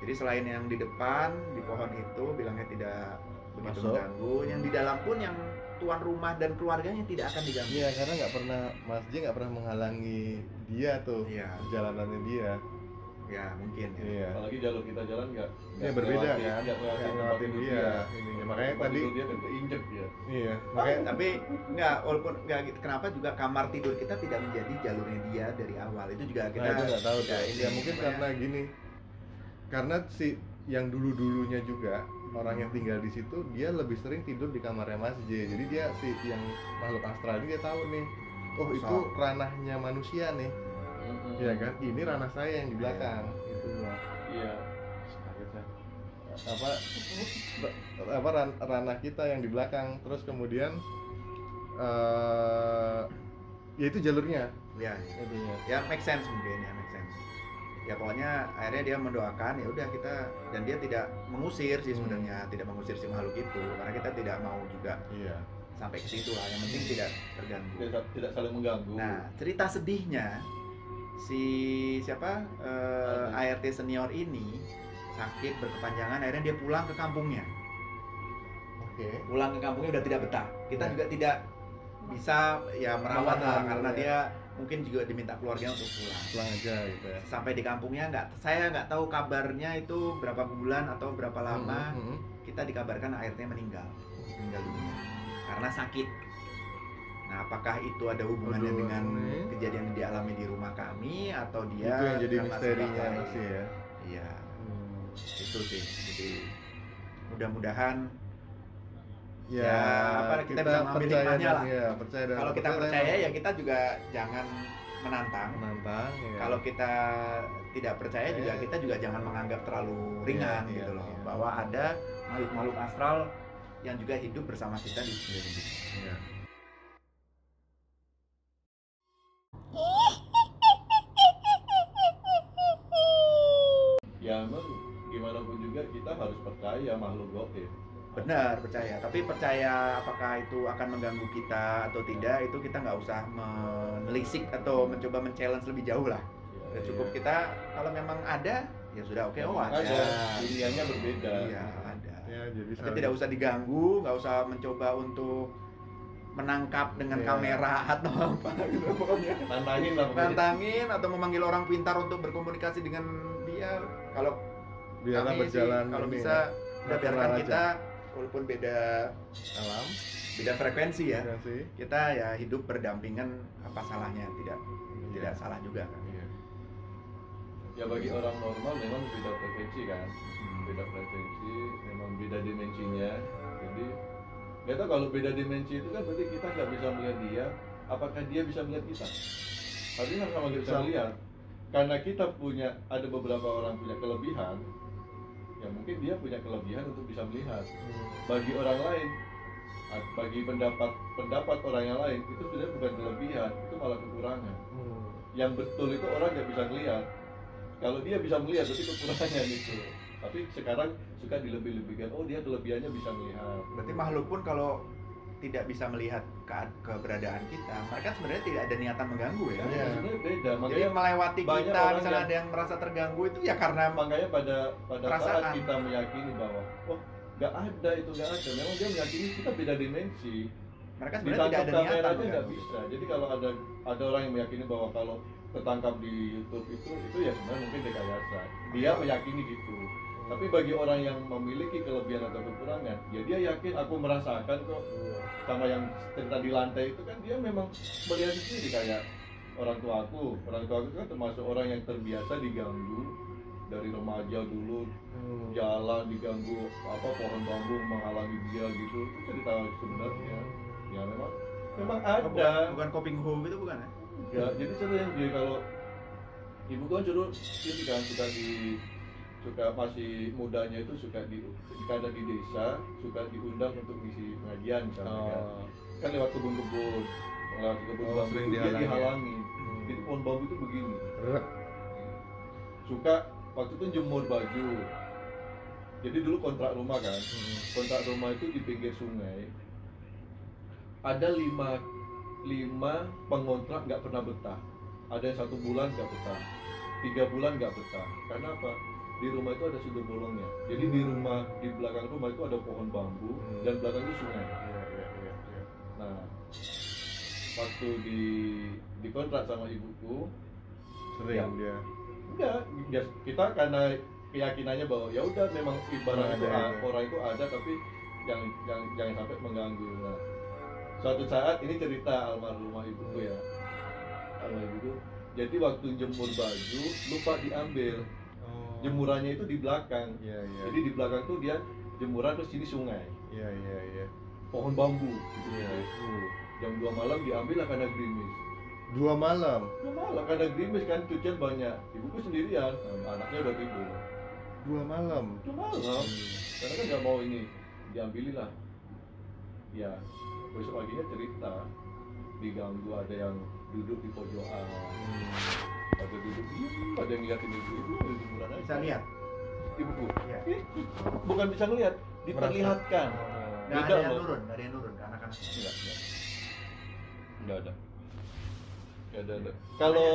Jadi selain yang di depan di pohon itu bilangnya tidak begitu Masuk. mengganggu, yang di dalam pun yang tuan rumah dan keluarganya tidak akan diganggu. Iya karena nggak pernah Mas J nggak pernah menghalangi dia tuh Iya, perjalanannya dia. ya mungkin ya. Iya. Apalagi jalur kita jalan nggak Iya berbeda kan. nggak Nggak ngelewatin tidur dia. Ininya makanya Tempat tadi dia keinjek dia. iya makanya Tapi enggak walaupun enggak gitu. Kenapa juga kamar tidur kita tidak menjadi jalurnya dia dari awal. Itu juga kita nah, itu nggak tahu tidak ini, Ya mungkin karena gini. Karena si yang dulu-dulunya juga orang yang tinggal di situ dia lebih sering tidur di kamarnya Mas J. Jadi dia si yang makhluk astral ini dia tahu nih. Oh itu ranahnya manusia nih, ya kan? Ini ranah saya yang di belakang. Itu gua. Iya. Kaget saya. apa apa ran- ranah kita yang di belakang terus kemudian eh ya itu jalurnya ya, itunya ya make sense mungkin ya make sense. Ya pokoknya akhirnya dia mendoakan ya udah kita dan dia tidak mengusir sih Hmm. sebenarnya, tidak mengusir si makhluk itu karena kita tidak mau juga iya sampai ke situ lah. Yang penting tidak terganggu. Tidak, tidak saling mengganggu. Nah, cerita sedihnya si siapa eh, ART senior ini sakit berkepanjangan akhirnya dia pulang ke kampungnya. oke Pulang ke kampungnya udah tidak betah. Kita Ya. juga tidak bisa ya merawat lah karena ya. dia mungkin juga diminta keluarga untuk pulang. pulang aja gitu ya Sampai di kampungnya nggak saya nggak tahu kabarnya itu berapa bulan atau berapa lama Mm, mm, mm. kita dikabarkan ART meninggal meninggal dunia karena sakit Nah, apakah itu ada hubungannya Aduh, dengan ini. kejadian yang dialami di rumah kami atau dia itu yang jadi misterinya lain? masih ya Iya, itu sih. Jadi mudah-mudahan ya, Ya, apa, kita bisa mengambil percaya hikmahnya dan- lah. ya, percaya dan kalau kita percaya ya kita juga jangan menantang. menantang ya. Kalau kita tidak percaya juga Percaya. kita juga jangan menganggap terlalu ringan Iya, gitu iya, loh. iya. Bahwa ada makhluk-makhluk astral yang juga hidup bersama kita di sekeliling kita. ya. ya emang gimana pun juga kita harus percaya makhluk gaib Benar percaya, tapi percaya apakah itu akan mengganggu kita atau tidak itu kita nggak usah menelisik atau mencoba men-challenge lebih jauh lah. Ya, Ya, cukup Iya. kita kalau memang ada ya sudah oke oh Memang ada. dunianya berbeda Iya ada. ya jadi Tapi tidak usah diganggu, nggak usah mencoba untuk menangkap dengan Iya. kamera atau apa gitu pokoknya. tantangin lah pokoknya. Nantangin atau memanggil orang pintar untuk berkomunikasi dengan dia. Kalau biarlah kami sih, berjalan kalau bisa ya, biarkan aja. Walaupun beda alam beda frekuensi ya. sih Kita ya hidup berdampingan apa salahnya? Tidak tidak salah juga kan. Iya. ya bagi orang normal memang beda frekuensi kan beda frekuensi memang beda dimensinya jadi nggak tahu kalau beda dimensi itu kan berarti kita nggak bisa melihat dia apakah dia bisa melihat kita harusnya sama nggak bisa Bisa. melihat karena kita punya ada beberapa orang punya kelebihan ya mungkin dia punya kelebihan untuk bisa melihat. Bagi orang lain bagi pendapat pendapat orang yang lain itu sebenarnya bukan kelebihan itu malah kekurangan. Hmm. yang betul itu orang nggak bisa melihat kalau dia bisa melihat berarti kekurangan itu. Tapi sekarang suka dilebih-lebihkan oh dia kelebihannya bisa melihat Berarti makhluk pun kalau tidak bisa melihat ke- keberadaan kita, mereka sebenarnya tidak ada niatan mengganggu ya. Iya. sebenarnya beda. Jadi makanya melewati banyak kita, misalnya yang- ada yang merasa terganggu itu ya karena makanya pada pada Perasaan. saat kita meyakini bahwa oh nggak ada itu nggak ada. Memang dia meyakini kita beda dimensi. Mereka sebenarnya tidak ada niatan nggak bisa. Jadi kalau ada ada orang yang meyakini bahwa kalau tertangkap di YouTube itu itu ya sebenarnya mungkin rekayasa. Dia meyakini gitu tapi bagi orang yang memiliki kelebihan atau kekurangan ya dia yakin aku merasakan kok. Sama yang cerita di lantai itu kan dia memang melihat sendiri kayak orang tua aku. Orang tua aku kan termasuk orang yang terbiasa diganggu dari remaja dulu Hmm. jalan diganggu apa pohon bambu menghalangi dia gitu. Itu cerita sebenarnya. Ya memang memang Oh, ada. bukan, bukan coping ho gitu bukan ya? ya jadi sering dia kalau ibu kan suruh ini kan suka di suka masih mudanya itu suka di jika ada di desa suka diundang untuk ngisi pengajian misalnya kan. Oh. kan lewat kebun-kebun lewat kebun Oh, sering itu dia dihalangi. dihalangi Hmm. pohon bambu itu begini suka waktu itu jemur baju jadi dulu kontrak rumah kan Hmm. kontrak rumah itu di pinggir sungai ada lima lima pengontrak nggak pernah betah ada yang satu bulan nggak betah tiga bulan nggak betah karena apa di rumah itu ada sudut bolongnya jadi di rumah di belakang rumah itu ada pohon bambu Hmm. dan belakang itu sungai Iya, iya, iya, iya. nah waktu di dikontrak sama ibuku sering Ya. dia enggak ya kita karena keyakinannya bahwa ya udah memang ibarat itu ada. orang itu ada tapi jangan jangan jangan sampai mengganggu nah suatu saat ini cerita almarhumah ibuku ya almarhum ibuku jadi waktu jemur baju lupa diambil. Jemurannya itu di belakang. Iya iya. Jadi di belakang tuh dia jemuran terus sini sungai. Iya iya iya. Pohon bambu. Gitu Iya. Uh, jam 2 malam diambil karena gerimis. Dua malam? Dua malam karena gerimis kan cucian banyak. Ibuku sendirian anaknya udah tidur. Dua malam? Dua malam. Karena kan nggak mau ini diambilin lah. Ya besok paginya cerita. Diganggu ada yang duduk di pojokan Ada duduk ada yang ngeliatin ibu ibu ada jemuran aja. Bisa lihat. ibuku Iya. Bukan bisa ngeliat diperlihatkan. Nggak Beda ada yang loh. nurun, nggak ada yang nurun ke anak-anak. enggak enggak ada. Enggak ada, ada. kalau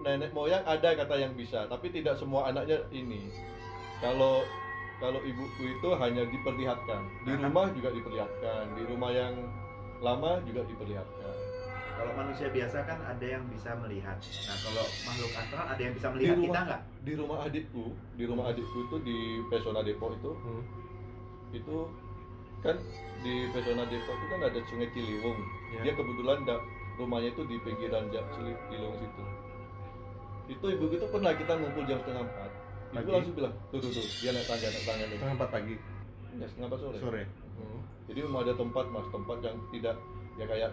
nenek moyang ada kata yang bisa tapi tidak semua anaknya ini. Kalau kalau ibuku itu hanya diperlihatkan. Di Nah, rumah juga diperlihatkan. Di rumah yang lama juga diperlihatkan Kalau manusia biasa kan ada yang bisa melihat. Nah, kalau makhluk astral ada yang bisa melihat rumah- kita nggak? di rumah adikku di rumah adikku itu di Pesona Depok itu Hmm. itu kan di Pesona Depok itu kan ada Sungai Ciliwung. Ya. Dia kebetulan da- rumahnya itu di pinggiran Ja- Cili- Ciliwung situ. Itu ibu itu pernah kita ngumpul jam setengah empat. Ibu Pagi? langsung bilang, tuh tuh tuh, dia naik tangga naik tangga nih. setengah empat pagi Ya setengah empat sore. sore Hmm. Jadi memang ada tempat mas, tempat yang tidak ya kayak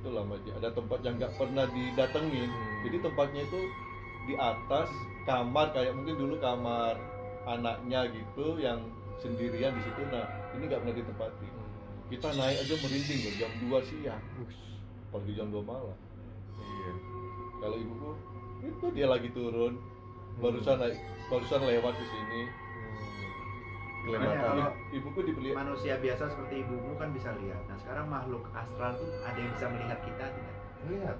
itulah mas. Ada tempat yang nggak pernah didatengin. Hmm. Jadi tempatnya itu di atas kamar kayak mungkin dulu kamar anaknya gitu yang sendirian di situ. Nah ini nggak pernah ditempati. Kita naik aja merinding loh jam 2 siang, pergi jam 2 malam. iya Kalau ibuku itu dia lagi turun, barusan naik, barusan lewat di sini. Kelewatan kalau Ibuku dibeli manusia biasa seperti ibumu kan bisa lihat. Nah sekarang makhluk astral tuh ada yang bisa melihat kita tidak? lihat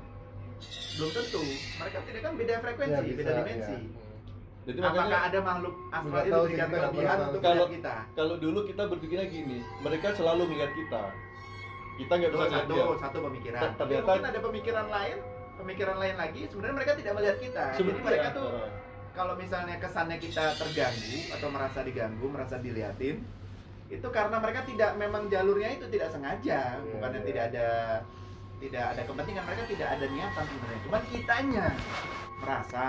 Belum tentu. Mereka tidak kan beda frekuensi, Ya, beda bisa, dimensi. ya. Jadi Apakah makanya ada makhluk astral itu diberikan kelebihan untuk melihat kita? kalau dulu kita berpikirnya gini, mereka selalu melihat kita. Kita nggak bisa satu, dia. satu pemikiran. Ternyata- mungkin ada pemikiran lain, pemikiran lain lagi. Sebenarnya mereka tidak melihat kita. Jadi Sebenarnya, mereka tuh uh, kalau misalnya kesannya kita terganggu atau merasa diganggu, merasa diliatin, itu karena mereka tidak memang jalurnya itu tidak sengaja, Iya, bukannya iya. tidak ada tidak ada kepentingan mereka tidak ada niatan sebenarnya. Cuman kitanya merasa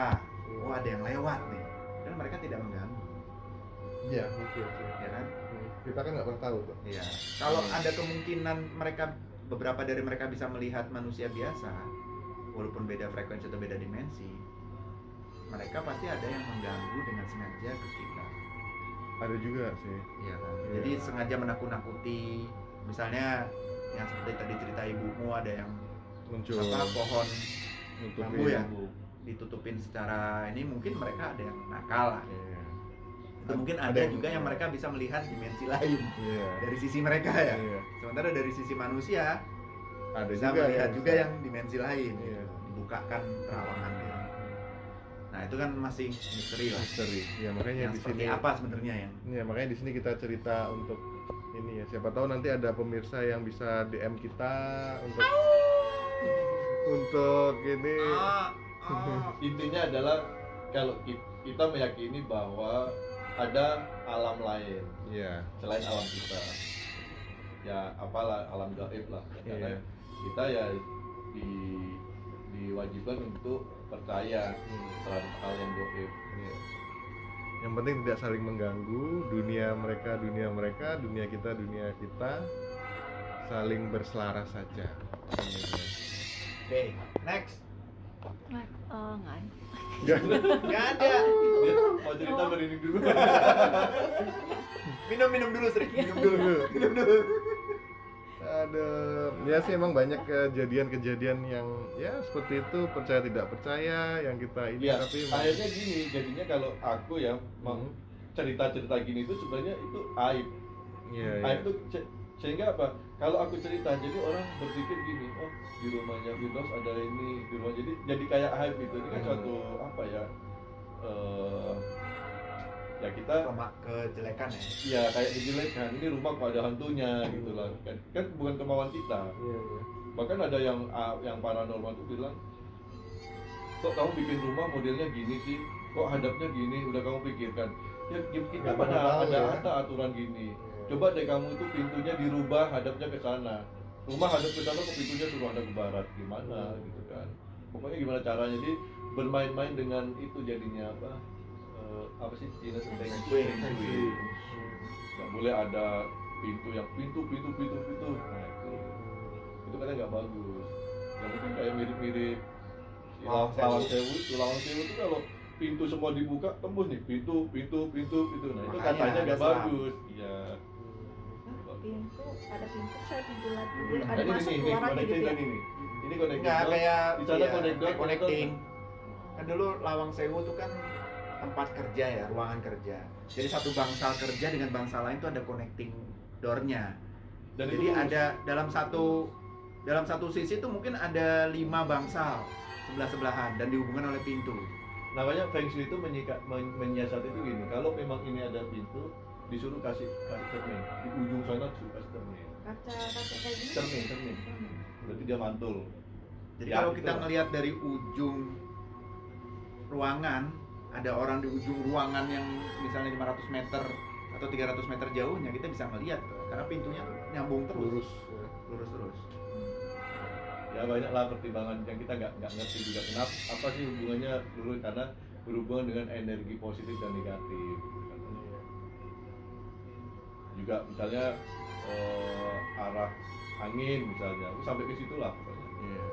oh ada yang lewat nih, dan mereka tidak mengganggu, iya mungkin sih ya kan? Hmm. kita kan nggak pernah tahu tuh Iya. Kalau ada kemungkinan mereka beberapa dari mereka bisa melihat manusia biasa, walaupun beda frekuensi atau beda dimensi, mereka pasti ada yang mengganggu dengan sengaja ke kita. ada juga sih Iya kan? Iya. Jadi sengaja menakut-nakuti. Misalnya yang seperti tadi cerita ibumu ada yang muncul apa pohon bambu ya ditutupin secara ini mungkin mereka ada yang nakal lah. Iya. Itu mungkin Ada ada, juga yang mereka bisa melihat dimensi lain Iya. dari sisi mereka ya. Iya. Sementara dari sisi manusia Ada bisa juga melihat yang juga yang dimensi lain gitu. dibukakan terawangannya nah itu kan masih misteri lah misteri. Ya makanya yang di sini apa sebenarnya yang Ya makanya di sini kita cerita untuk ini ya. Siapa tahu nanti ada pemirsa yang bisa DM kita untuk untuk ini. Ah, ah. intinya adalah kalau ki- kita meyakini bahwa ada alam lain Iya. selain alam kita. Ya apalah alam gaib lah. Karena Iya. kita ya di diwajibkan untuk percaya Hmm. terhadap hal yang gaib. Iya. Yang penting tidak saling mengganggu dunia mereka, dunia mereka, dunia kita, dunia kita saling berselaras saja. Oke next Nah, eh, nggak ada. nggak ada Dia mau cerita merinding dulu. minum minum dulu Sri minum dulu minum dulu Ada ya sih emang banyak kejadian-kejadian yang ya seperti itu percaya tidak percaya yang kita ini ya, tapi akhirnya gini, jadinya kalau aku ya mau Hmm. cerita-cerita gini itu sebenarnya itu aib. Iya. Aib itu se- sehingga apa? Kalau aku cerita, jadi orang berpikir gini, oh di rumahnya Firdaus ada ini, di rumah jadi jadi kayak aib gitu. Ini kan Hmm. suatu apa ya? eh, ya kita sama kejelekan ya. Ya kayak kejelekan ini rumah kok ada hantunya gitu lah. Kan, kan bukan kemauan kita. Iya, iya. bahkan ada yang yang paranormal tuh bilang kok kamu bikin rumah modelnya gini sih? Kok hadapnya gini? Udah kamu pikirkan. Ya kita Nggak pada ada ya. ada aturan gini. Iya. coba deh kamu itu pintunya dirubah hadapnya ke sana. Rumah hadap ke sana kok pintunya suruh hadap ke barat? Gimana? Gitu kan. Pokoknya gimana caranya? Jadi bermain-main dengan itu jadinya apa apa sih? Cina Shui. Feng Shui. nggak boleh ada pintu yang pintu pintu pintu pintu. Nah itu. Itu kan nggak bagus. Yang mungkin kayak mirip-mirip Lawang Sewu. sewu itu. Lawang sewu itu kalau pintu semua dibuka tembus nih. Pintu pintu pintu pintu. Nah itu Makanya katanya ada nggak bagus. Iya. Pintu? Ada pintu? Saya pintu lagi Hmm. Dia Nah, ada ini masuk ini keluar lagi gitu ya? nih ini connecting Enggak kayak di sana iya, connect kayak doang, connecting. connect Kan dulu Lawang Sewu tuh kan tempat kerja ya, ruangan kerja. Jadi satu bangsal kerja dengan bangsal lain tuh ada connecting door-nya. dan Jadi itu lurus. ada dalam satu dalam satu sisi tuh mungkin ada lima bangsal sebelah sebelahan dan dihubungkan oleh pintu. namanya feng shui itu menyika, men- menyiasati itu gini kalau memang ini ada pintu disuruh kasih kasih cermin di ujung sana disuruh kasih cermin kaca kaca kayak gini cermin cermin Hmm. berarti dia mantul Jadi Ya, kalau gitu kita lah. ngelihat dari ujung ruangan, ada orang di ujung ruangan yang misalnya 500 meter atau 300 meter jauhnya kita bisa melihat tuh karena pintunya tuh nyambung terus. Lurus ya. lurus terus. Ya banyak lah pertimbangan yang kita nggak nggak ngerti juga kenapa apa sih hubungannya dulu karena berhubungan dengan energi positif dan negatif juga misalnya eh, arah angin misalnya sampai ke situ lah pokoknya. Iya.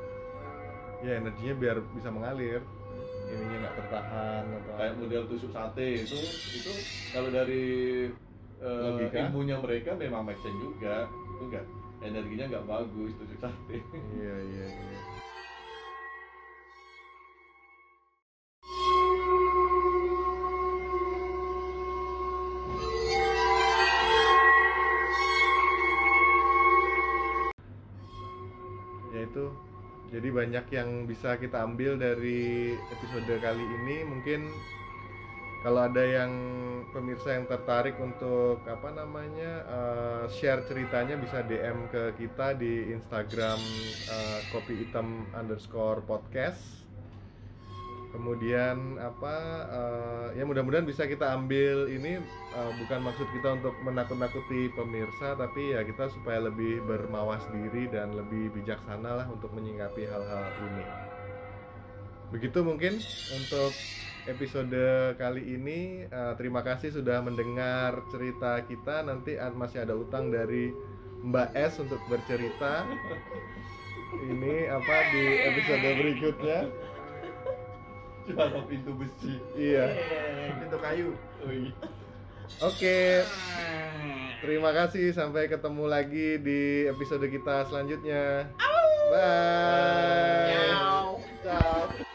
ya energinya biar bisa mengalir ininya nggak tertahan atau kayak model tusuk sate itu itu kalau dari Logika? ilmunya mereka memang make sense juga. Itu enggak energinya nggak bagus tusuk sate. Iya iya iya banyak yang bisa kita ambil dari episode kali ini. Mungkin kalau ada yang pemirsa yang tertarik untuk apa namanya eh, share ceritanya bisa DM ke kita di Instagram eh, kopi hitam underscore podcast kemudian apa eh, ya mudah-mudahan bisa kita ambil ini eh, bukan maksud kita untuk menakut-nakuti pemirsa tapi ya kita supaya lebih bermawas diri dan lebih bijaksana lah untuk menyikapi hal-hal ini. Begitu mungkin untuk episode kali ini. Eh, terima kasih sudah mendengar cerita kita. Nanti masih ada utang dari Mbak S untuk bercerita. Ini apa di episode berikutnya jual pintu besi iya pintu kayu oh, iya. Oke, terima kasih. Sampai ketemu lagi di episode kita selanjutnya. Bye. Ciao.